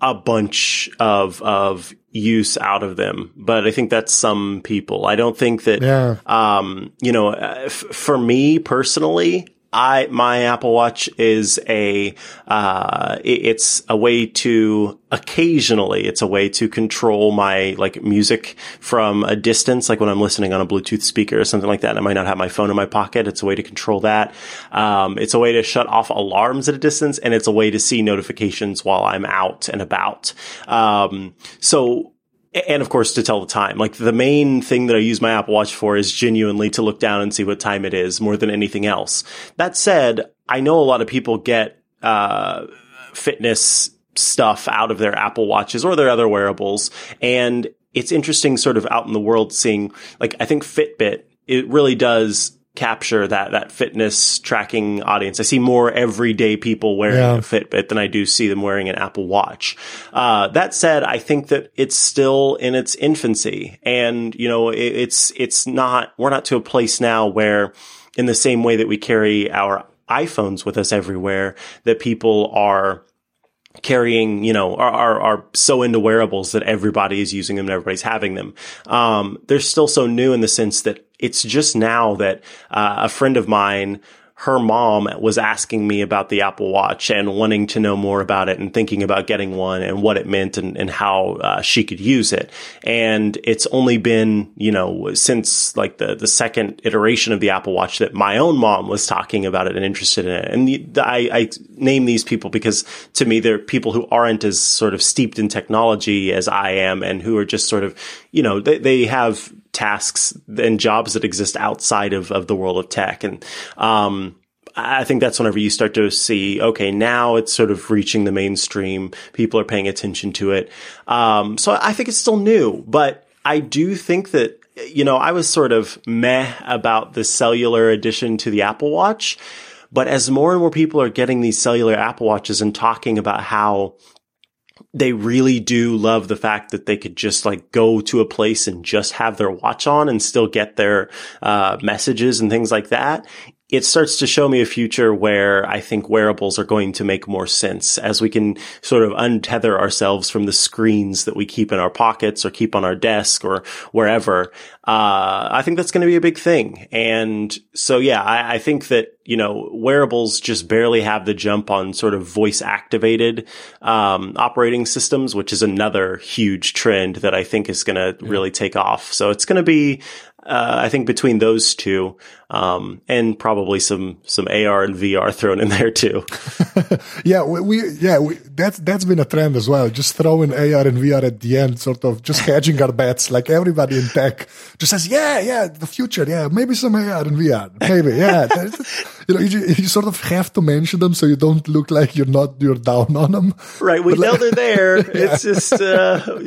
a bunch of of use out of them, but I think that's some people. I don't think that, yeah. um, you know, uh, f- for me personally, I my Apple Watch is a uh, it's a way to occasionally it's a way to control my like music from a distance, like when I'm listening on a Bluetooth speaker or something like that. I might not have my phone in my pocket. It's a way to control that. Um, it's a way to shut off alarms at a distance, and it's a way to see notifications while I'm out and about. Um, so and of course to tell the time. Like the main thing that I use my Apple Watch for is genuinely to look down and see what time it is more than anything else. That said, I know a lot of people get uh, fitness stuff out of their Apple Watches or their other wearables, and it's interesting, sort of out in the world, seeing like I think Fitbit it really does capture that that fitness tracking audience. I see more everyday people wearing yeah. a Fitbit than I do see them wearing an Apple Watch. Uh, that said, I think that it's still in its infancy, and you know, it, it's it's not. We're not to a place now where, in the same way that we carry our iPhones with us everywhere, that people are carrying, you know, are, are, are, so into wearables that everybody is using them and everybody's having them. Um, they're still so new in the sense that it's just now that uh, a friend of mine her mom was asking me about the Apple Watch and wanting to know more about it and thinking about getting one and what it meant and, and how uh, she could use it. And it's only been, you know, since like the, the second iteration of the Apple Watch that my own mom was talking about it and interested in it. And the, the, I, I name these people because to me, they're people who aren't as sort of steeped in technology as I am and who are just sort of, you know, they, they have tasks and jobs that exist outside of, of the world of tech. And, um, I think that's whenever you start to see, okay, now it's sort of reaching the mainstream. People are paying attention to it. Um, so I think it's still new, but I do think that, you know, I was sort of meh about the cellular addition to the Apple Watch. But as more and more people are getting these cellular Apple Watches and talking about how they really do love the fact that they could just like go to a place and just have their watch on and still get their uh, messages and things like that it starts to show me a future where I think wearables are going to make more sense as we can sort of untether ourselves from the screens that we keep in our pockets or keep on our desk or wherever. Uh, I think that's going to be a big thing. And so, yeah, I, I, think that, you know, wearables just barely have the jump on sort of voice activated, um, operating systems, which is another huge trend that I think is going to yeah. really take off. So it's going to be, uh, I think between those two, um, and probably some some AR and VR thrown in there too. [laughs] yeah, we, we yeah we, that's that's been a trend as well. Just throwing AR and VR at the end, sort of just hedging our bets. Like everybody in tech just says, yeah, yeah, the future, yeah, maybe some AR and VR, maybe, yeah. [laughs] you know, you, you, sort of have to mention them so you don't look like you're not you're down on them. Right, we but know like, they're there. [laughs] yeah. It's just, uh,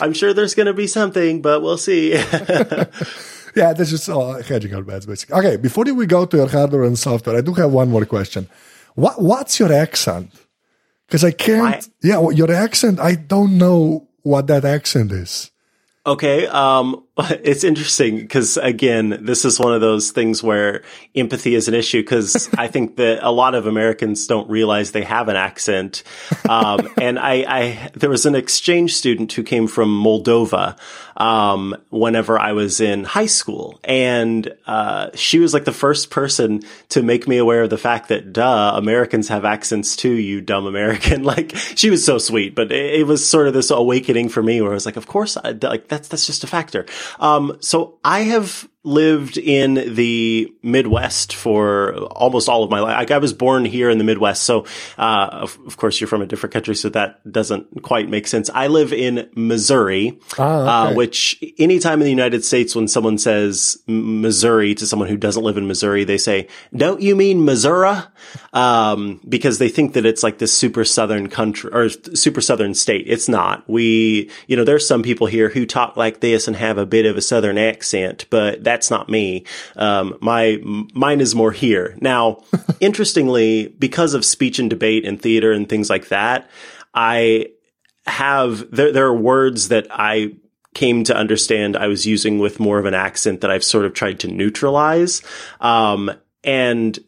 I'm sure there's going to be something, but we'll see yeah, this is all hedging our bets, basically. Okay, before we go to your hardware and software, I do have one more question. What What's your accent? Because I can't. My, yeah, your accent. I don't know what that accent is. Okay. Um, it's interesting because again, this is one of those things where empathy is an issue because [laughs] I think that a lot of Americans don't realize they have an accent. Um, [laughs] and I, I, there was an exchange student who came from Moldova, um, whenever I was in high school. And, uh, she was like the first person to make me aware of the fact that, duh, Americans have accents too, you dumb American. [laughs] like, she was so sweet, but it, it, was sort of this awakening for me where I was like, of course, I, like, that's, that's just a factor. Um, so I have lived in the Midwest for almost all of my life. Like I was born here in the Midwest. So, uh, of, of, course you're from a different country. So that doesn't quite make sense. I live in Missouri, oh, okay. uh, which anytime in the United States, when someone says Missouri to someone who doesn't live in Missouri, they say, don't you mean Missouri? Um, because they think that it's like this super southern country or super southern state. It's not. We, you know, there's some people here who talk like this and have a bit of a southern accent, but that's not me. Um, my mine is more here. Now, [laughs] interestingly, because of speech and debate and theater and things like that, I have there there are words that I came to understand I was using with more of an accent that I've sort of tried to neutralize. Um, and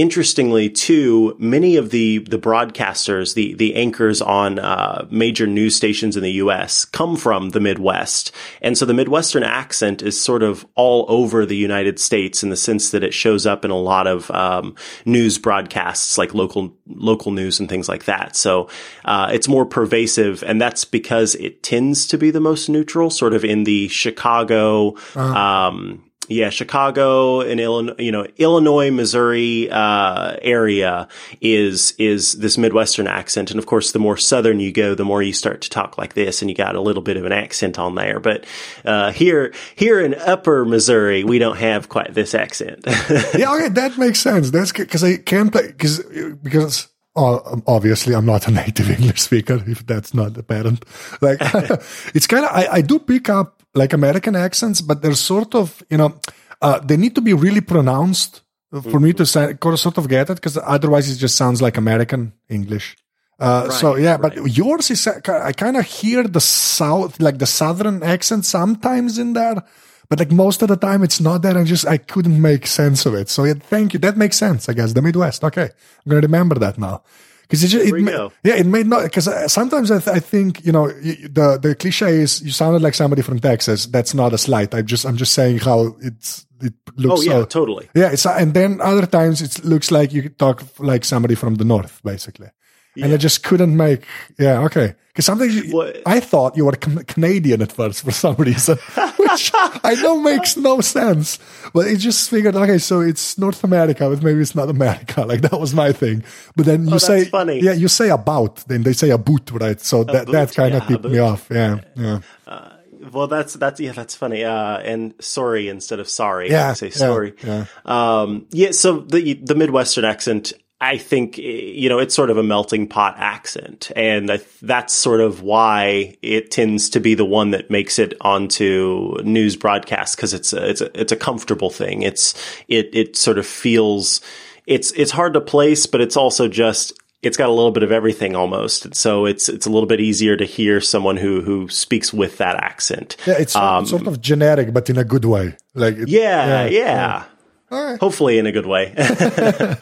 interestingly too many of the the broadcasters the the anchors on uh, major news stations in the US come from the midwest and so the midwestern accent is sort of all over the United States in the sense that it shows up in a lot of um, news broadcasts like local local news and things like that so uh, it's more pervasive and that's because it tends to be the most neutral sort of in the Chicago uh-huh. um, yeah, Chicago and Illinois, you know, Illinois, Missouri, uh, area is, is this Midwestern accent. And of course, the more Southern you go, the more you start to talk like this and you got a little bit of an accent on there. But, uh, here, here in upper Missouri, we don't have quite this accent. [laughs] yeah. Okay. That makes sense. That's because I can't play, because, because, uh, obviously I'm not a native English speaker if that's not apparent. Like [laughs] it's kind of I, I do pick up like American accents, but they're sort of, you know, uh, they need to be really pronounced for me to sort of get it, because otherwise it just sounds like American English. Uh, right, so yeah, right. but yours is, I kind of hear the south, like the southern accent sometimes in there, but like most of the time it's not there. I just, I couldn't make sense of it. So yeah, thank you. That makes sense, I guess. The Midwest. Okay. I'm going to remember that now. Because it, it, it yeah, it made not because uh, sometimes I, th- I think you know the the cliche is you sounded like somebody from Texas. That's not a slight. I just I'm just saying how it's it looks. Oh yeah, so, totally. Yeah, it's and then other times it looks like you talk like somebody from the north, basically. Yeah. And I just couldn't make. Yeah, okay. Because sometimes I thought you were Canadian at first for some reason, [laughs] which I know makes no sense. But it just figured, okay, so it's North America, but maybe it's not America. [laughs] Like that was my thing. But then you oh, say, funny. yeah, you say about, then they say a boot, right? So a that boot, that kind of yeah, tipped me off. Yeah, yeah. Uh, well, that's that's yeah, that's funny. Uh, and sorry instead of sorry. Yeah, I say sorry. Yeah, yeah. Um, yeah. So the the Midwestern accent I think, you know, it's sort of a melting pot accent. And that's sort of why it tends to be the one that makes it onto news broadcasts because it's a, it's a, it's a comfortable thing. It's, it, it sort of feels, it's, it's hard to place, but it's also just, it's got a little bit of everything almost. And so it's, it's a little bit easier to hear someone who, who speaks with that accent. Yeah. It's um, sort of generic, but in a good way. Like, it, yeah, yeah. yeah. Hopefully in a good way. [laughs]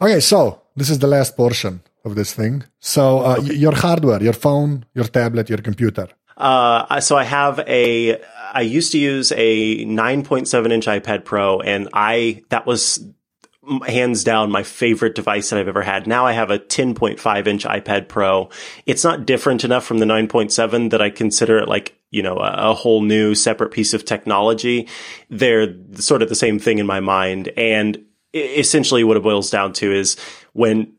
Okay, so this is the last portion of this thing. So uh, okay. your hardware, your phone, your tablet, your computer. Uh, so I have a. I used to use a 9.7 inch iPad Pro, and I that was hands down my favorite device that I've ever had. Now I have a 10.5 inch iPad Pro. It's not different enough from the 9.7 that I consider it like, you know, a, a, whole new separate piece of technology. They're sort of the same thing in my mind. And essentially what it boils down to is when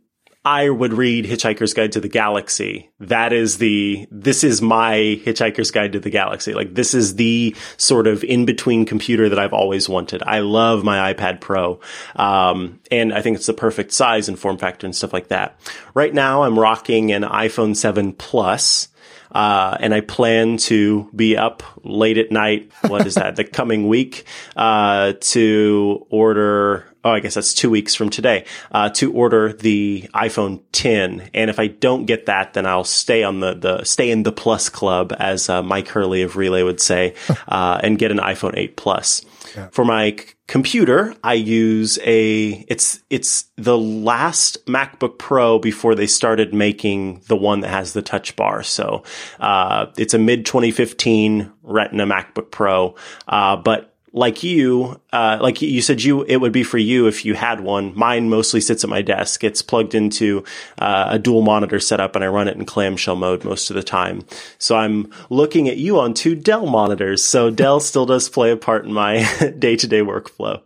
I would read Hitchhiker's Guide to the Galaxy. That is the, this is my Hitchhiker's Guide to the Galaxy. Like this is the sort of in between computer that I've always wanted. I love my iPad Pro. Um, and I think it's the perfect size and form factor and stuff like that. Right now I'm rocking an iPhone 7 Plus. Uh, and I plan to be up late at night. What is that? [laughs] the coming week, uh, to order oh, I guess that's two weeks from today, uh, to order the iPhone 10. And if I don't get that, then I'll stay on the, the stay in the plus club, as uh, Mike Hurley of Relay would say, uh, and get an iPhone 8 Plus. Yeah. For my c- computer, I use a, it's, it's the last MacBook Pro before they started making the one that has the touch bar. So, uh, it's a mid 2015 Retina MacBook Pro. Uh, but like you, uh, like you said, you it would be for you if you had one. Mine mostly sits at my desk. It's plugged into uh, a dual monitor setup, and I run it in clamshell mode most of the time. So I'm looking at you on two Dell monitors. So Dell still does play a part in my day to day workflow.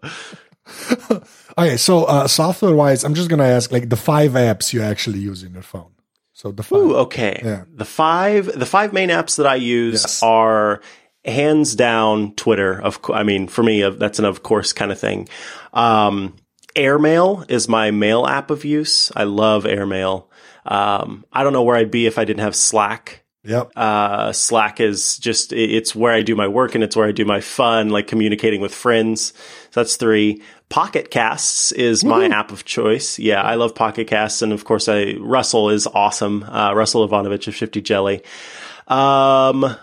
[laughs] okay, so uh, software wise, I'm just gonna ask like the five apps you actually use in your phone. So the five. Ooh, okay. Yeah. The five the five main apps that I use yes. are hands down Twitter. Of I mean, for me, that's an of course kind of thing. Um, Airmail is my mail app of use. I love Airmail. Um, I don't know where I'd be if I didn't have Slack. Yep. Uh, Slack is just, it's where I do my work and it's where I do my fun, like communicating with friends. So that's three. Pocket Casts is my app of choice. Yeah, I love Pocket Casts. And of course, I, Russell is awesome. Uh, Russell Ivanovic of Shifty Jelly. Um,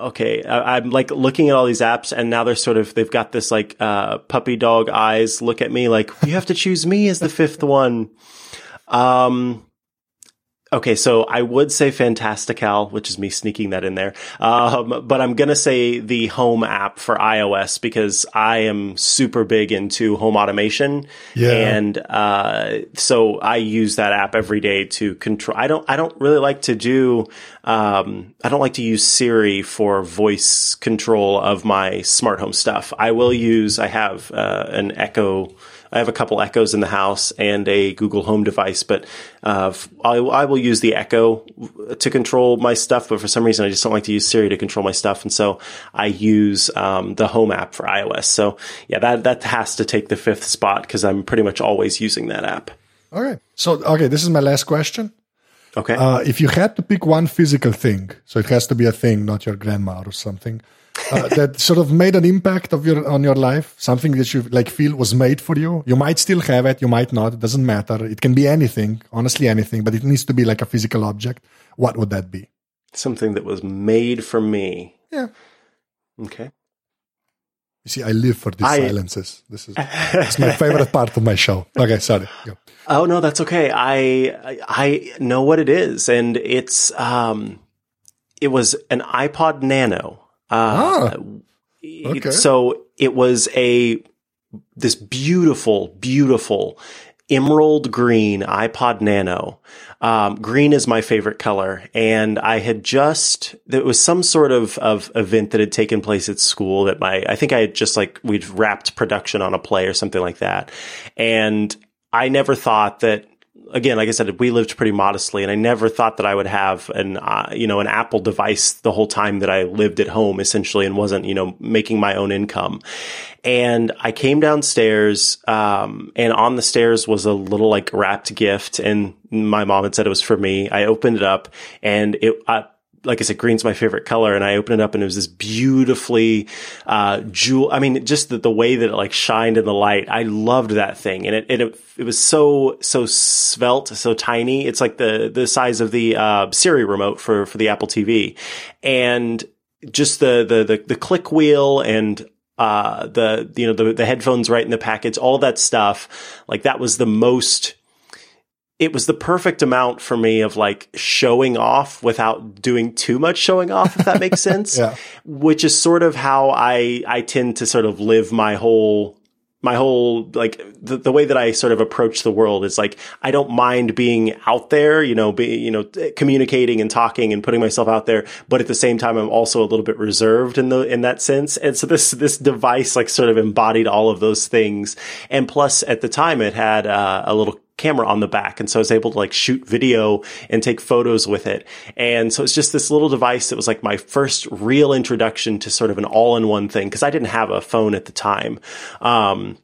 okay, I, am like looking at all these apps and now they're sort of, they've got this like, uh, puppy dog eyes look at me like, you have to choose me as the fifth one. Um, Okay, so I would say Fantastical, which is me sneaking that in there. Um, but I'm gonna say the Home app for iOS because I am super big into home automation. Yeah. And, uh, so I use that app every day to control. I don't, I don't really like to do, um, I don't like to use Siri for voice control of my smart home stuff. I will use, I have, uh, an Echo, I have a couple Echoes in the house and a Google Home device, but uh, I, I, will use the Echo to control my stuff. But for some reason, I just don't like to use Siri to control my stuff, and so I use um, the Home app for iOS. So yeah, that that has to take the fifth spot because I'm pretty much always using that app. All right. So okay, this is my last question. Okay. Uh, if you had to pick one physical thing, so it has to be a thing, not your grandma or something uh, that sort of made an impact of your on your life? Something that you like feel was made for you? You might still have it you might not it doesn't matter. It can be anything honestly anything but it needs to be like a physical object. What would that be? Something that was made for me. Yeah. Okay. You see i live for these I, silences. This is it's my favorite part of my show. Okay sorry Go. oh no that's okay. I i know what it is and it's um it was an ipod nano uh, ah, okay. So it was a this beautiful, beautiful emerald green iPod Nano. Um, green is my favorite color, and I had just there was some sort of of event that had taken place at school that my I think I had just like we'd wrapped production on a play or something like that, and I never thought that again, like I said, we lived pretty modestly, and I never thought that I would have an uh, you know an Apple device the whole time that I lived at home, essentially, and wasn't you know making my own income. And I came downstairs, um, and on the stairs was a little like wrapped gift, and my mom had said it was for me. I opened it up, and it. Uh, like I said, green's my favorite color. And I opened it up and it was this beautifully, uh, jewel. I mean, just the, the way that it like shined in the light. I loved that thing. And it, it, it was so, so svelte, so tiny. It's like the, the size of the, uh, Siri remote for, for the Apple TV. And just the, the, the, the click wheel and, uh, the, you know, the, the headphones right in the package, all that stuff. Like that was the most, it was the perfect amount for me of like showing off without doing too much showing off, if that makes [laughs] sense. yeah. Which is sort of how I, I tend to sort of live my whole, my whole, like the, the way that I sort of approach the world is like, I don't mind being out there, you know, be, you know, communicating and talking and putting myself out there. But at the same time, I'm also a little bit reserved in the, in that sense. And so this, this device like sort of embodied all of those things. And plus at the time it had uh, a little camera on the back. And so I was able to like shoot video and take photos with it. And so it's just this little device that was like my first real introduction to sort of an all in one thing because I didn't have a phone at the time. Um,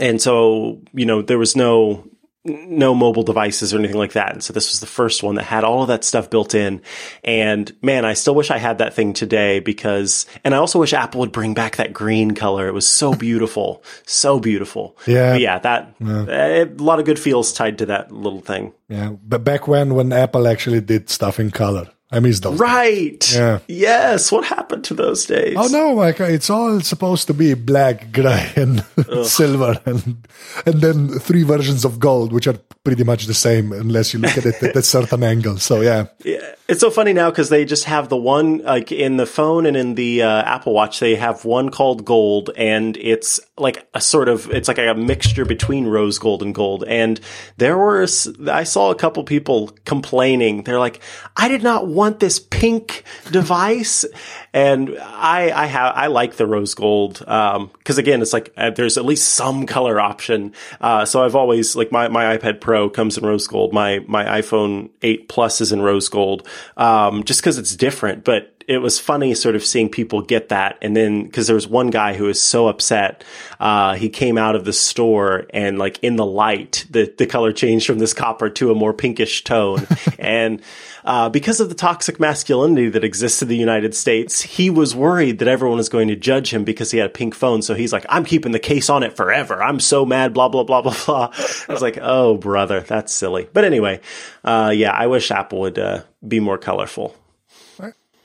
and so, you know, there was no, no mobile devices or anything like that. And so this was the first one that had all of that stuff built in. And man, I still wish I had that thing today because, and I also wish Apple would bring back that green color. It was so [laughs] beautiful, so beautiful. Yeah. But yeah. That, yeah. Eh, a lot of good feels tied to that little thing. Yeah. But back when, when Apple actually did stuff in color. I miss those. Right. Days. Yeah. Yes. What happened to those days? Oh no! Like it's all supposed to be black, gray, [laughs] and silver, and and then three versions of gold, which are pretty much the same unless you look at it at a certain angle. So yeah. Yeah. It's so funny now because they just have the one like in the phone and in the uh, Apple Watch. They have one called Gold, and it's like a sort of it's like a mixture between rose gold and gold. And there were I saw a couple people complaining. They're like, I did not want this pink device, and I I have I like the rose gold Um because again, it's like uh, there's at least some color option. Uh, so I've always like my my iPad Pro comes in rose gold. My my iPhone 8 Plus is in rose gold um, just because it's different. But it was funny sort of seeing people get that. And then, because there was one guy who was so upset, uh, he came out of the store and like in the light, the, the color changed from this copper to a more pinkish tone. [laughs] and, uh, because of the toxic masculinity that exists in the United States, he was worried that everyone was going to judge him because he had a pink phone. So he's like, I'm keeping the case on it forever. I'm so mad, blah, blah, blah, blah, blah. I was like, oh, brother, that's silly. But anyway, uh, yeah, I wish Apple would uh, be more colorful.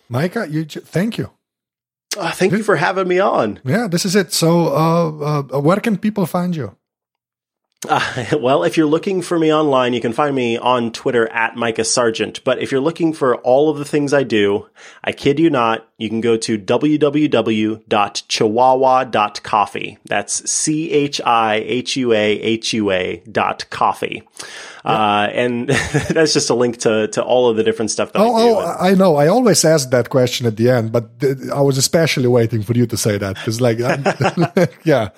Micah, you thank you. Uh, thank you for having me on. Yeah, this is it. So, uh, uh, where can people find you? Uh, [laughs] well, if you're looking for me online, you can find me on Twitter at Micah Sargent. But if you're looking for all of the things I do, I kid you not, you can go to www.chihuahua.coffee. That's C H I H U A H U A dot coffee. Uh, and [laughs] that's just a link to, to all of the different stuff that oh, I do. Oh, I know. I always ask that question at the end, but th- I was especially waiting for you to say that because, like, [laughs] yeah,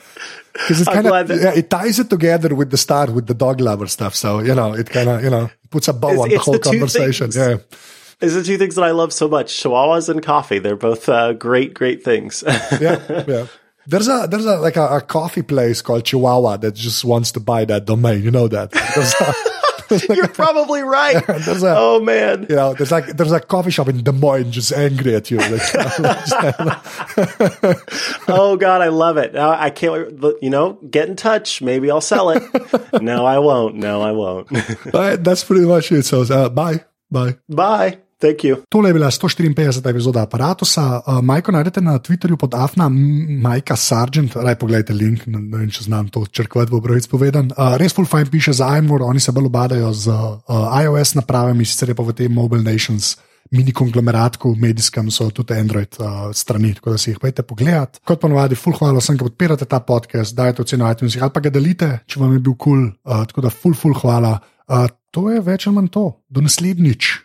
because it kind of yeah, it ties it together with the start with the dog lover stuff. So you know, it kind of you know puts a bow it's, on the whole the conversation. Things. Yeah. It's the two things that I love so much: chihuahuas and coffee. They're both uh, great, great things. [laughs] yeah, yeah. There's a there's a like a, a, coffee place called Chihuahua that just wants to buy that domain. You know that. [laughs] [laughs] You're probably right. [laughs] a, oh man, you know, there's like there's a coffee shop in Des Moines just angry at you. [laughs] oh god, I love it. I can't. You know, get in touch. Maybe I'll sell it. no, I won't. No, I won't. That's pretty much it. So uh, bye, bye, bye. Tole je bila 154. epizoda aparata. Uh, Majko najdete na Twitterju pod Afna, Majka Sargent, raj pogledajte link, ne vem, če znam to črkvati v obrojic povedan. Uh, res full fine piše za iMore, oni se bolj obadajo z uh, iOS napravami, sicer je pa v tem Mobile Nations mini konglomeratku, medijskem so tudi Android uh, strani, tako da si jih pojete pogledat. Kot ponovadi, full hvala vsem, ki podpirate ta podcast, dajte oceno iTunes ali pa ga delite, če vam je bil kul, cool, uh, tako da full, full hvala. Uh, to je več ali manj to. Do naslednjič.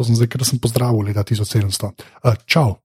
To sem zdaj, ker sem pozdravil leta 1700. Uh, čau.